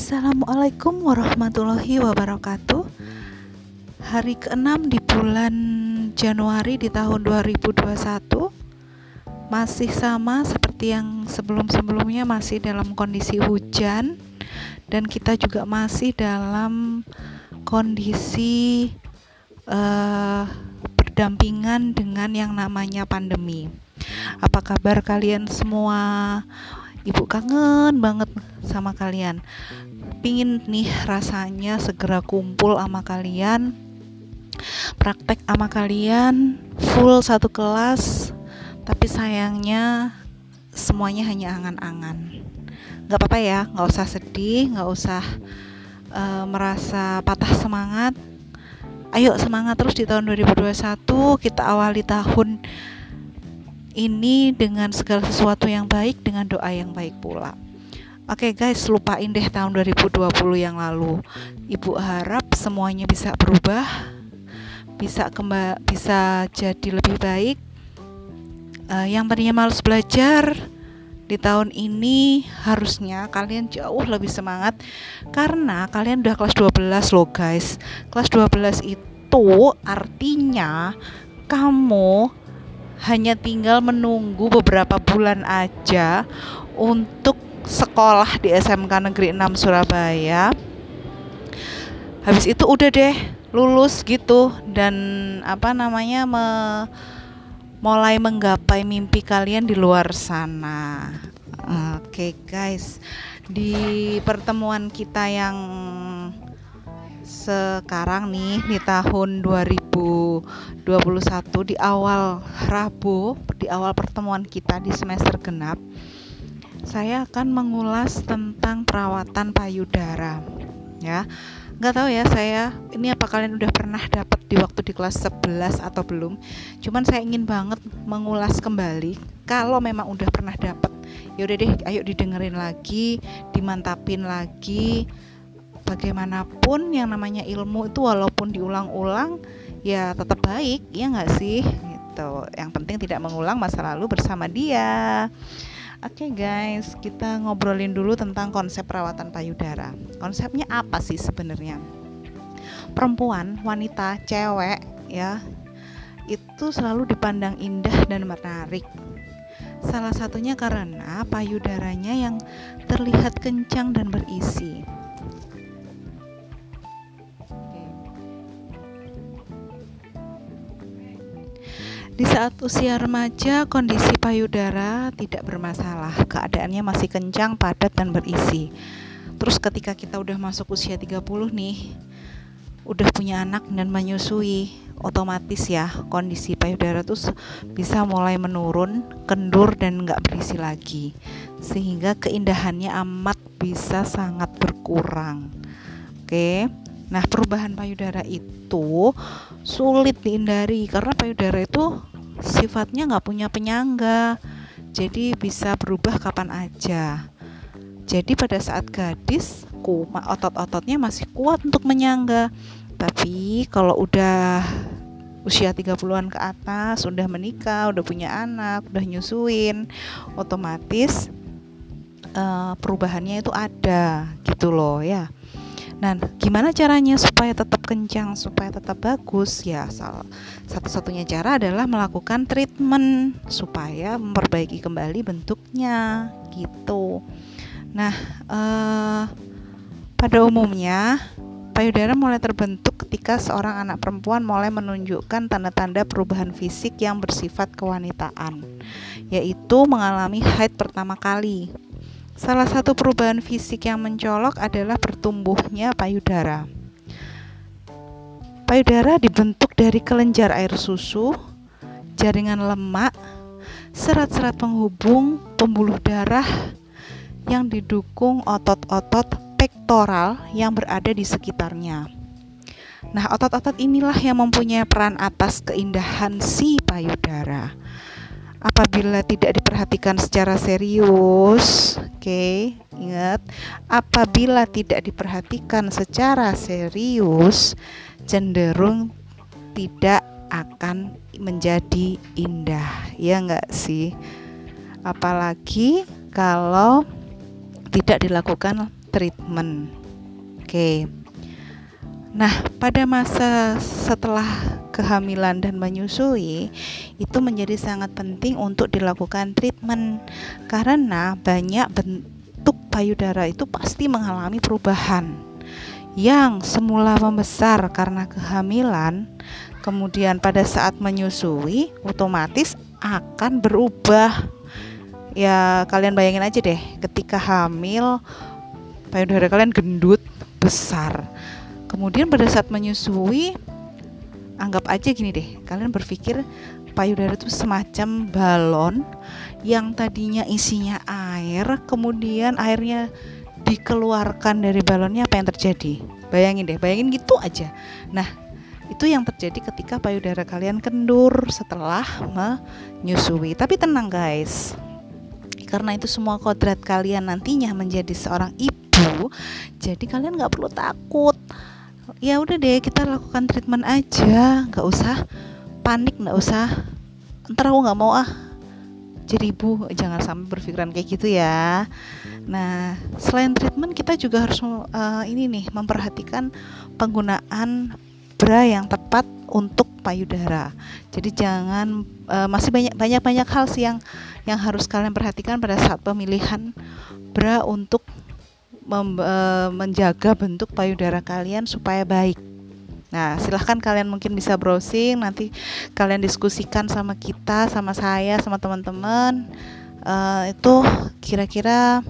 Assalamualaikum warahmatullahi wabarakatuh. Hari ke-6 di bulan Januari di tahun 2021 Masih sama seperti yang sebelum-sebelumnya masih dalam kondisi hujan Dan kita juga masih dalam kondisi uh, berdampingan dengan yang namanya pandemi. Apa kabar kalian semua? Ibu kangen banget sama kalian pingin nih rasanya segera kumpul sama kalian praktek sama kalian full satu kelas tapi sayangnya semuanya hanya angan-angan nggak apa-apa ya nggak usah sedih nggak usah uh, merasa patah semangat ayo semangat terus di tahun 2021 kita awali tahun ini dengan segala sesuatu yang baik dengan doa yang baik pula. Oke okay guys, lupain deh tahun 2020 yang lalu. Ibu harap semuanya bisa berubah, bisa kembali, bisa jadi lebih baik. Uh, yang tadinya males belajar di tahun ini harusnya kalian jauh lebih semangat karena kalian udah kelas 12 loh guys. Kelas 12 itu artinya kamu hanya tinggal menunggu beberapa bulan aja untuk sekolah di SMK Negeri 6 Surabaya. Habis itu udah deh lulus gitu dan apa namanya me, mulai menggapai mimpi kalian di luar sana. Oke okay, guys, di pertemuan kita yang sekarang nih di tahun 2021 di awal Rabu di awal pertemuan kita di semester genap saya akan mengulas tentang perawatan payudara ya. Nggak tahu ya saya ini apa kalian udah pernah dapat di waktu di kelas 11 atau belum? Cuman saya ingin banget mengulas kembali kalau memang udah pernah dapat ya udah deh ayo didengerin lagi dimantapin lagi. Bagaimanapun yang namanya ilmu itu walaupun diulang-ulang ya tetap baik ya nggak sih? Gitu. Yang penting tidak mengulang masa lalu bersama dia Oke okay guys, kita ngobrolin dulu tentang konsep perawatan payudara. Konsepnya apa sih sebenarnya? Perempuan, wanita, cewek ya, itu selalu dipandang indah dan menarik. Salah satunya karena payudaranya yang terlihat kencang dan berisi. Di saat usia remaja, kondisi payudara tidak bermasalah. Keadaannya masih kencang, padat, dan berisi. Terus ketika kita udah masuk usia 30 nih, udah punya anak dan menyusui, otomatis ya kondisi payudara tuh bisa mulai menurun, kendur, dan nggak berisi lagi. Sehingga keindahannya amat bisa sangat berkurang. Oke. Nah, perubahan payudara itu sulit dihindari karena payudara itu sifatnya nggak punya penyangga. Jadi bisa berubah kapan aja. Jadi pada saat gadis otot-ototnya masih kuat untuk menyangga. Tapi kalau udah usia 30-an ke atas udah menikah, udah punya anak, udah nyusuin, otomatis uh, perubahannya itu ada gitu loh ya. Nah, gimana caranya supaya tetap kencang, supaya tetap bagus? Ya, satu-satunya cara adalah melakukan treatment supaya memperbaiki kembali bentuknya, gitu. Nah, eh, pada umumnya payudara mulai terbentuk ketika seorang anak perempuan mulai menunjukkan tanda-tanda perubahan fisik yang bersifat kewanitaan, yaitu mengalami haid pertama kali Salah satu perubahan fisik yang mencolok adalah bertumbuhnya payudara. Payudara dibentuk dari kelenjar air susu, jaringan lemak, serat-serat penghubung, pembuluh darah yang didukung otot-otot pektoral yang berada di sekitarnya. Nah, otot-otot inilah yang mempunyai peran atas keindahan si payudara apabila tidak diperhatikan secara serius, oke, okay, ingat, apabila tidak diperhatikan secara serius, cenderung tidak akan menjadi indah, ya enggak sih? Apalagi kalau tidak dilakukan treatment. Oke. Nah, pada masa setelah kehamilan dan menyusui itu menjadi sangat penting untuk dilakukan treatment. Karena banyak bentuk payudara itu pasti mengalami perubahan yang semula membesar karena kehamilan. Kemudian pada saat menyusui otomatis akan berubah. Ya kalian bayangin aja deh ketika hamil payudara kalian gendut besar kemudian pada saat menyusui anggap aja gini deh kalian berpikir payudara itu semacam balon yang tadinya isinya air kemudian airnya dikeluarkan dari balonnya apa yang terjadi? Bayangin deh bayangin gitu aja. Nah itu yang terjadi ketika payudara kalian kendur setelah menyusui. Tapi tenang guys. Karena itu semua kodrat kalian nantinya menjadi seorang ibu jadi kalian nggak perlu takut ya udah deh kita lakukan treatment aja. Nggak usah panik nggak usah. Ntar aku nggak mau ah. Jadi ibu jangan sampai berpikiran kayak gitu ya. Nah selain treatment kita juga harus uh, ini nih memperhatikan penggunaan bra yang tepat untuk payudara. Jadi jangan uh, masih banyak banyak banyak hal sih yang yang harus kalian perhatikan pada saat pemilihan bra untuk menjaga bentuk payudara kalian supaya baik. Nah, silahkan kalian mungkin bisa browsing, nanti kalian diskusikan sama kita, sama saya, sama teman-teman. Uh, itu kira-kira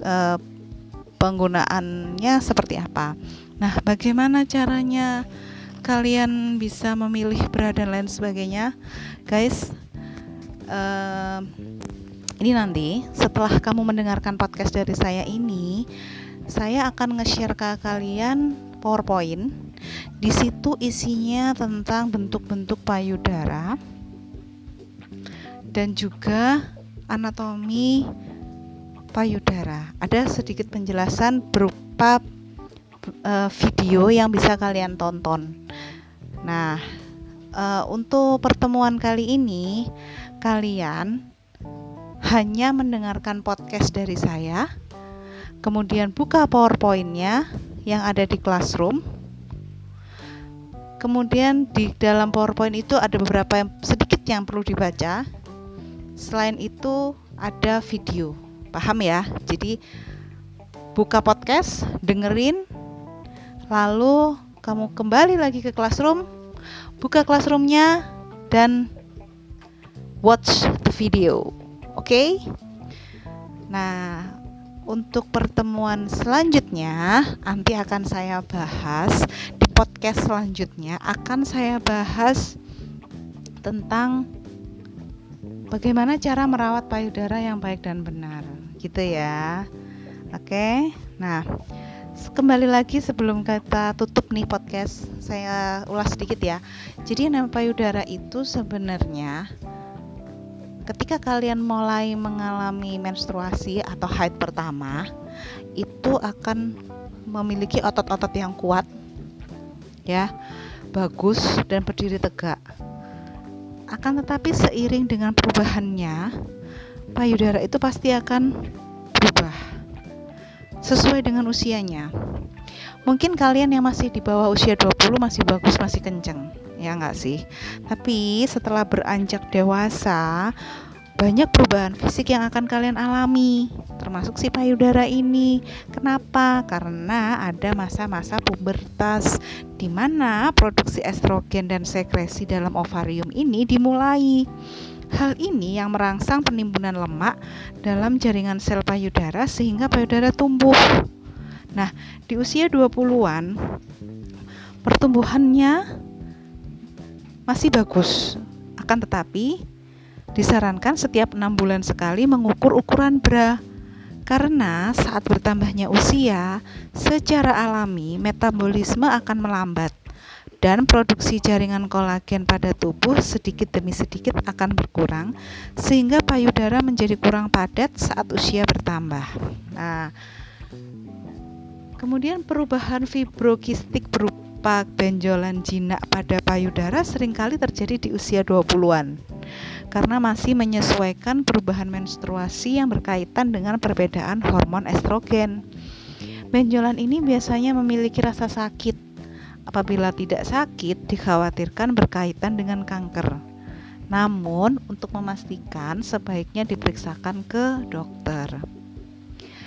uh, penggunaannya seperti apa. Nah, bagaimana caranya kalian bisa memilih bra dan lain sebagainya guys uh, ini nanti setelah kamu mendengarkan podcast dari saya ini saya akan nge-share ke kalian powerpoint. Di situ isinya tentang bentuk-bentuk payudara dan juga anatomi payudara. Ada sedikit penjelasan berupa uh, video yang bisa kalian tonton. Nah, uh, untuk pertemuan kali ini, kalian hanya mendengarkan podcast dari saya, kemudian buka PowerPoint-nya yang ada di Classroom. Kemudian di dalam PowerPoint itu ada beberapa yang sedikit yang perlu dibaca. Selain itu ada video. Paham ya? Jadi buka podcast, dengerin, lalu kamu kembali lagi ke classroom, buka classroomnya dan watch the video. Oke? Okay? Nah, untuk pertemuan selanjutnya nanti akan saya bahas di podcast selanjutnya akan saya bahas tentang bagaimana cara merawat payudara yang baik dan benar gitu ya. Oke. Nah, kembali lagi sebelum kita tutup nih podcast saya ulas sedikit ya jadi nama payudara itu sebenarnya ketika kalian mulai mengalami menstruasi atau haid pertama itu akan memiliki otot-otot yang kuat ya bagus dan berdiri tegak akan tetapi seiring dengan perubahannya payudara itu pasti akan berubah sesuai dengan usianya. Mungkin kalian yang masih di bawah usia 20 masih bagus, masih kenceng, ya nggak sih? Tapi setelah beranjak dewasa, banyak perubahan fisik yang akan kalian alami, termasuk si payudara ini. Kenapa? Karena ada masa-masa pubertas di mana produksi estrogen dan sekresi dalam ovarium ini dimulai. Hal ini yang merangsang penimbunan lemak dalam jaringan sel payudara sehingga payudara tumbuh. Nah, di usia 20-an pertumbuhannya masih bagus. Akan tetapi disarankan setiap enam bulan sekali mengukur ukuran bra karena saat bertambahnya usia, secara alami metabolisme akan melambat dan produksi jaringan kolagen pada tubuh sedikit demi sedikit akan berkurang sehingga payudara menjadi kurang padat saat usia bertambah. Nah, kemudian perubahan fibrokistik berupa benjolan jinak pada payudara sering kali terjadi di usia 20-an karena masih menyesuaikan perubahan menstruasi yang berkaitan dengan perbedaan hormon estrogen. benjolan ini biasanya memiliki rasa sakit. Apabila tidak sakit, dikhawatirkan berkaitan dengan kanker. Namun, untuk memastikan sebaiknya diperiksakan ke dokter.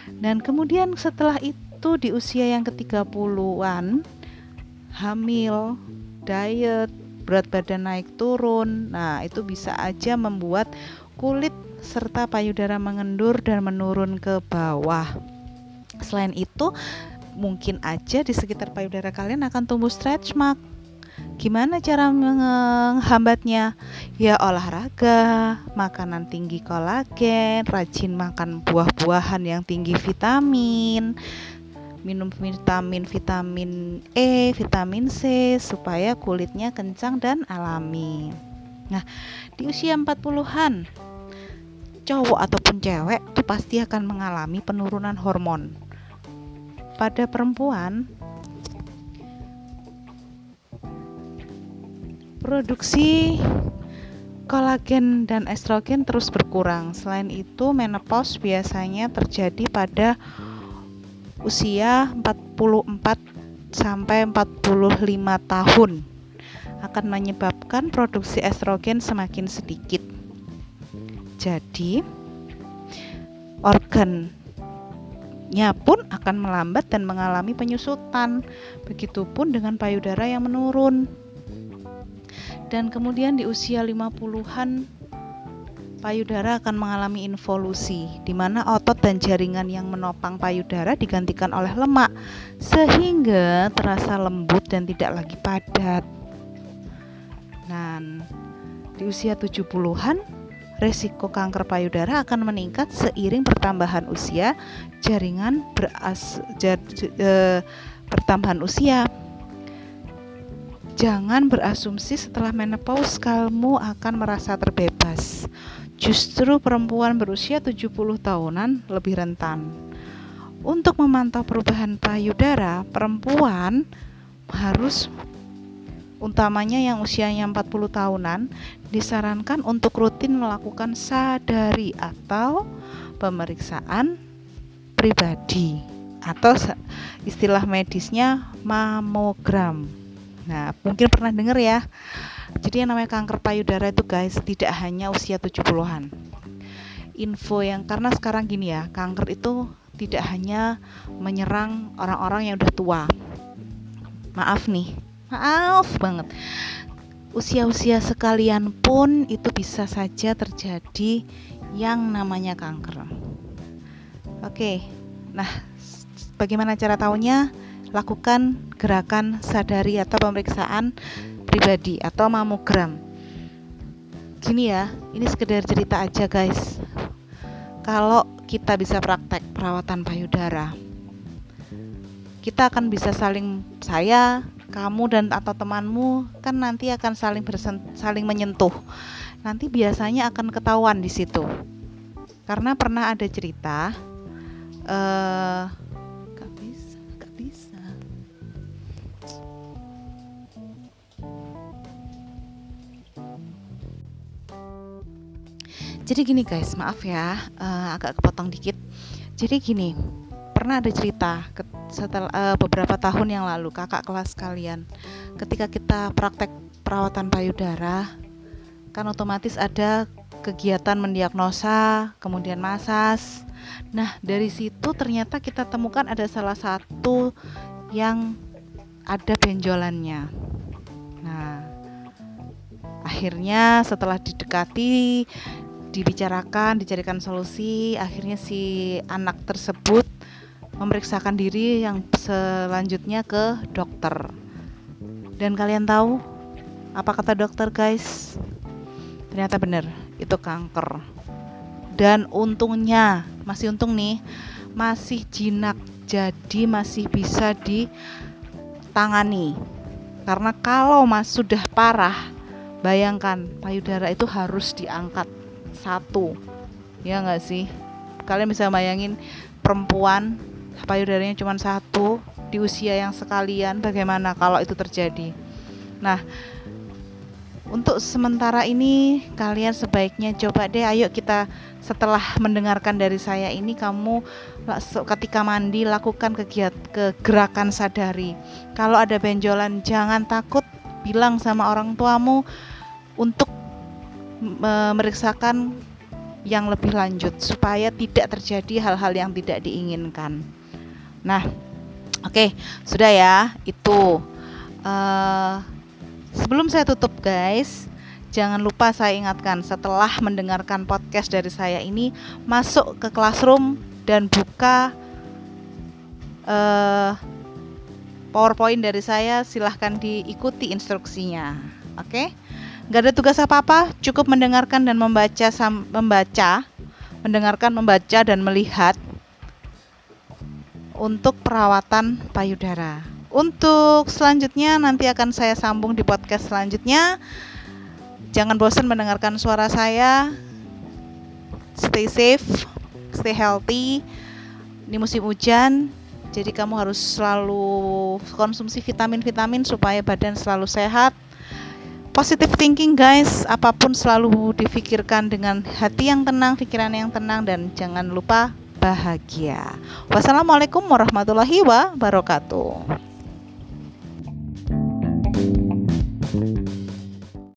Dan kemudian setelah itu di usia yang ke-30-an, hamil, diet, berat badan naik turun. Nah, itu bisa aja membuat kulit serta payudara mengendur dan menurun ke bawah. Selain itu, mungkin aja di sekitar payudara kalian akan tumbuh stretch mark. Gimana cara menghambatnya? Ya olahraga, makanan tinggi kolagen, rajin makan buah-buahan yang tinggi vitamin, minum vitamin vitamin E, vitamin C supaya kulitnya kencang dan alami. Nah, di usia 40-an cowok ataupun cewek itu pasti akan mengalami penurunan hormon pada perempuan produksi kolagen dan estrogen terus berkurang. Selain itu, menopause biasanya terjadi pada usia 44 sampai 45 tahun. Akan menyebabkan produksi estrogen semakin sedikit. Jadi, organ nya pun akan melambat dan mengalami penyusutan. Begitupun dengan payudara yang menurun. Dan kemudian di usia 50-an payudara akan mengalami involusi di mana otot dan jaringan yang menopang payudara digantikan oleh lemak sehingga terasa lembut dan tidak lagi padat. Dan di usia 70-an resiko kanker payudara akan meningkat seiring pertambahan usia jaringan beras jar, e, pertambahan usia. Jangan berasumsi setelah menopause kamu akan merasa terbebas. Justru perempuan berusia 70 tahunan lebih rentan. Untuk memantau perubahan payudara, perempuan harus utamanya yang usianya 40 tahunan, disarankan untuk rutin melakukan sadari atau pemeriksaan pribadi atau istilah medisnya mamogram. Nah, mungkin pernah dengar ya. Jadi yang namanya kanker payudara itu guys tidak hanya usia 70-an. Info yang karena sekarang gini ya, kanker itu tidak hanya menyerang orang-orang yang udah tua. Maaf nih, maaf banget usia-usia sekalian pun itu bisa saja terjadi yang namanya kanker oke nah bagaimana cara tahunya lakukan gerakan sadari atau pemeriksaan pribadi atau mamogram gini ya ini sekedar cerita aja guys kalau kita bisa praktek perawatan payudara kita akan bisa saling saya kamu dan atau temanmu kan nanti akan saling bersen, saling menyentuh. Nanti biasanya akan ketahuan di situ. Karena pernah ada cerita uh, Jadi gini guys, maaf ya, uh, agak kepotong dikit. Jadi gini, pernah ada cerita setelah uh, beberapa tahun yang lalu kakak kelas kalian ketika kita praktek perawatan payudara kan otomatis ada kegiatan mendiagnosa kemudian masas nah dari situ ternyata kita temukan ada salah satu yang ada benjolannya nah akhirnya setelah didekati dibicarakan dicarikan solusi akhirnya si anak tersebut memeriksakan diri yang selanjutnya ke dokter. Dan kalian tahu apa kata dokter, guys? Ternyata benar, itu kanker. Dan untungnya, masih untung nih, masih jinak. Jadi masih bisa ditangani. Karena kalau mas sudah parah, bayangkan payudara itu harus diangkat satu. Ya nggak sih? Kalian bisa bayangin perempuan payudaranya cuma satu di usia yang sekalian bagaimana kalau itu terjadi nah untuk sementara ini kalian sebaiknya coba deh ayo kita setelah mendengarkan dari saya ini kamu ketika mandi lakukan kegiatan gerakan sadari kalau ada benjolan jangan takut bilang sama orang tuamu untuk memeriksakan yang lebih lanjut supaya tidak terjadi hal-hal yang tidak diinginkan. Nah, oke, okay, sudah ya itu. Uh, sebelum saya tutup guys, jangan lupa saya ingatkan setelah mendengarkan podcast dari saya ini masuk ke classroom dan buka uh, PowerPoint dari saya silahkan diikuti instruksinya. Oke? Okay? Gak ada tugas apa-apa, cukup mendengarkan dan membaca membaca, mendengarkan, membaca dan melihat untuk perawatan payudara. Untuk selanjutnya nanti akan saya sambung di podcast selanjutnya. Jangan bosan mendengarkan suara saya. Stay safe, stay healthy. Di musim hujan, jadi kamu harus selalu konsumsi vitamin-vitamin supaya badan selalu sehat positive thinking guys. Apa pun selalu difikirkan dengan hati yang tenang pikiran yang tenang dan jangan lupa bahagia. Wassalamualaikum warahmatullahi wabarakatuh